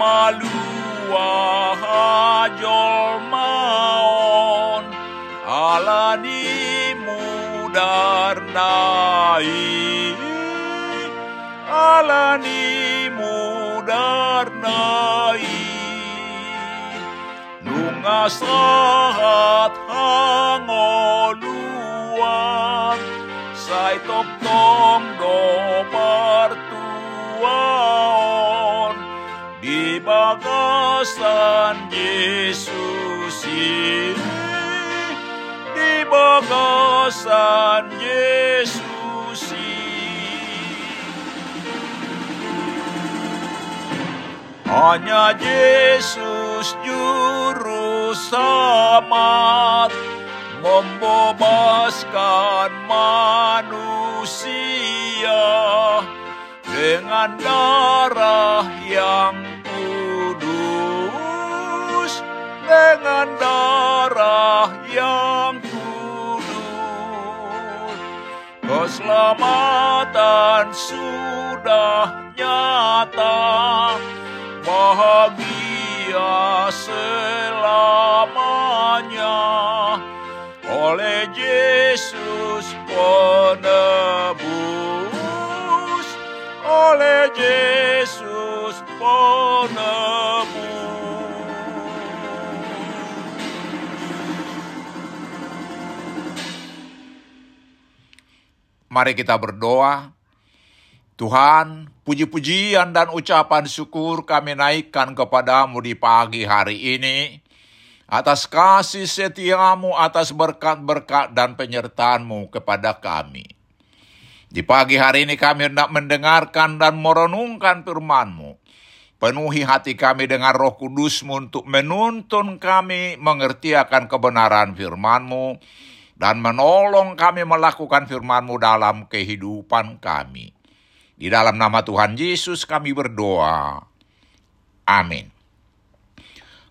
Nama luah hajol maon alani mudarnai alani mudarnai nungasahat hangoluan sai tok tong do bagasan Yesus ini. Di bagasan Yesus hanya Yesus juru selamat membebaskan manusia dengan darah yang Keselamatan sudah nyata, bahagia selamanya. Oleh Yesus penebus, oleh Yesus penebus. Mari kita berdoa. Tuhan, puji-pujian dan ucapan syukur kami naikkan kepadamu di pagi hari ini atas kasih setiamu, atas berkat-berkat dan penyertaanmu kepada kami. Di pagi hari ini kami hendak mendengarkan dan merenungkan firmanmu. Penuhi hati kami dengan roh kudusmu untuk menuntun kami mengerti akan kebenaran firmanmu dan menolong kami melakukan firmanmu dalam kehidupan kami. Di dalam nama Tuhan Yesus kami berdoa. Amin.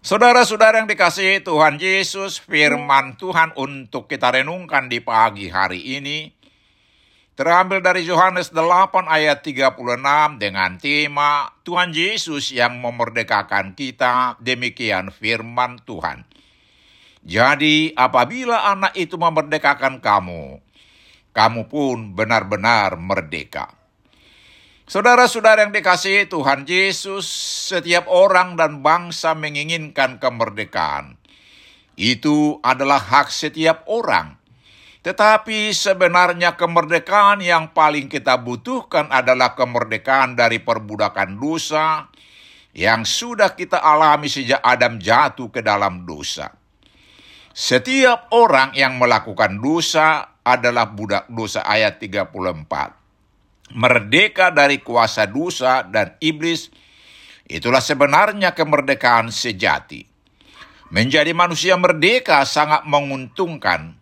Saudara-saudara yang dikasihi Tuhan Yesus, firman Tuhan untuk kita renungkan di pagi hari ini terambil dari Yohanes 8 ayat 36 dengan tema Tuhan Yesus yang memerdekakan kita, demikian firman Tuhan. Jadi apabila anak itu memerdekakan kamu, kamu pun benar-benar merdeka. Saudara-saudara yang dikasihi Tuhan Yesus, setiap orang dan bangsa menginginkan kemerdekaan. Itu adalah hak setiap orang. Tetapi sebenarnya kemerdekaan yang paling kita butuhkan adalah kemerdekaan dari perbudakan dosa yang sudah kita alami sejak Adam jatuh ke dalam dosa. Setiap orang yang melakukan dosa adalah budak dosa ayat 34 merdeka dari kuasa dosa dan iblis, itulah sebenarnya kemerdekaan sejati. Menjadi manusia merdeka sangat menguntungkan,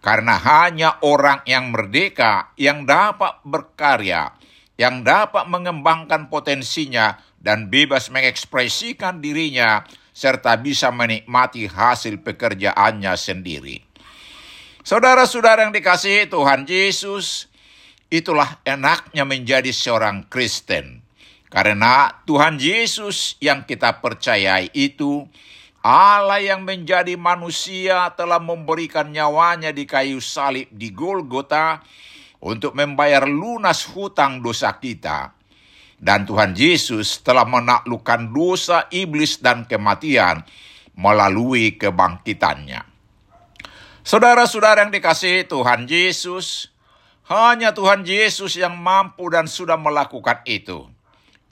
karena hanya orang yang merdeka yang dapat berkarya, yang dapat mengembangkan potensinya dan bebas mengekspresikan dirinya, serta bisa menikmati hasil pekerjaannya sendiri. Saudara-saudara yang dikasihi Tuhan Yesus, Itulah enaknya menjadi seorang Kristen. Karena Tuhan Yesus yang kita percayai itu Allah yang menjadi manusia telah memberikan nyawanya di kayu salib di Golgota untuk membayar lunas hutang dosa kita. Dan Tuhan Yesus telah menaklukkan dosa iblis dan kematian melalui kebangkitannya. Saudara-saudara yang dikasihi Tuhan Yesus, hanya Tuhan Yesus yang mampu dan sudah melakukan itu.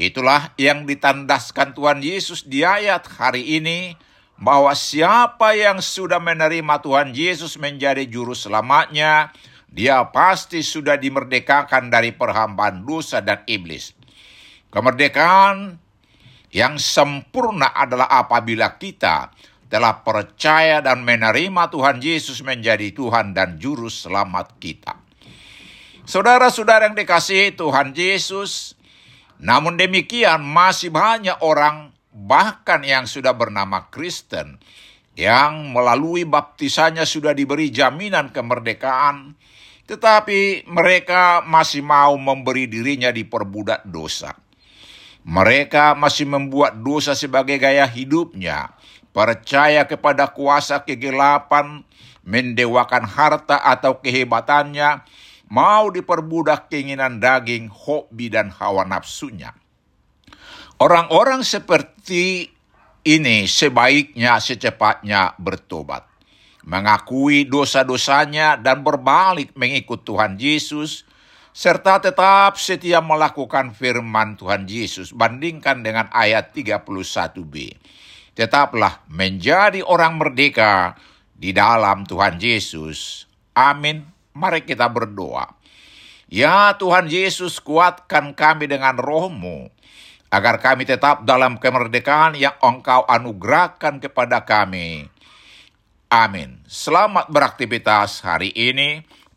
Itulah yang ditandaskan Tuhan Yesus di ayat hari ini bahwa siapa yang sudah menerima Tuhan Yesus menjadi juru selamatnya dia pasti sudah dimerdekakan dari perhambaan dosa dan iblis. Kemerdekaan yang sempurna adalah apabila kita telah percaya dan menerima Tuhan Yesus menjadi Tuhan dan Juru Selamat kita. Saudara-saudara yang dikasihi Tuhan Yesus, namun demikian masih banyak orang bahkan yang sudah bernama Kristen yang melalui baptisannya sudah diberi jaminan kemerdekaan, tetapi mereka masih mau memberi dirinya diperbudak dosa. Mereka masih membuat dosa sebagai gaya hidupnya, percaya kepada kuasa kegelapan, mendewakan harta atau kehebatannya, mau diperbudak keinginan daging, hobi, dan hawa nafsunya. Orang-orang seperti ini sebaiknya secepatnya bertobat, mengakui dosa-dosanya, dan berbalik mengikut Tuhan Yesus serta tetap setia melakukan firman Tuhan Yesus. Bandingkan dengan ayat 31b. Tetaplah menjadi orang merdeka di dalam Tuhan Yesus. Amin. Mari kita berdoa. Ya Tuhan Yesus kuatkan kami dengan rohmu, agar kami tetap dalam kemerdekaan yang engkau anugerahkan kepada kami. Amin. Selamat beraktivitas hari ini.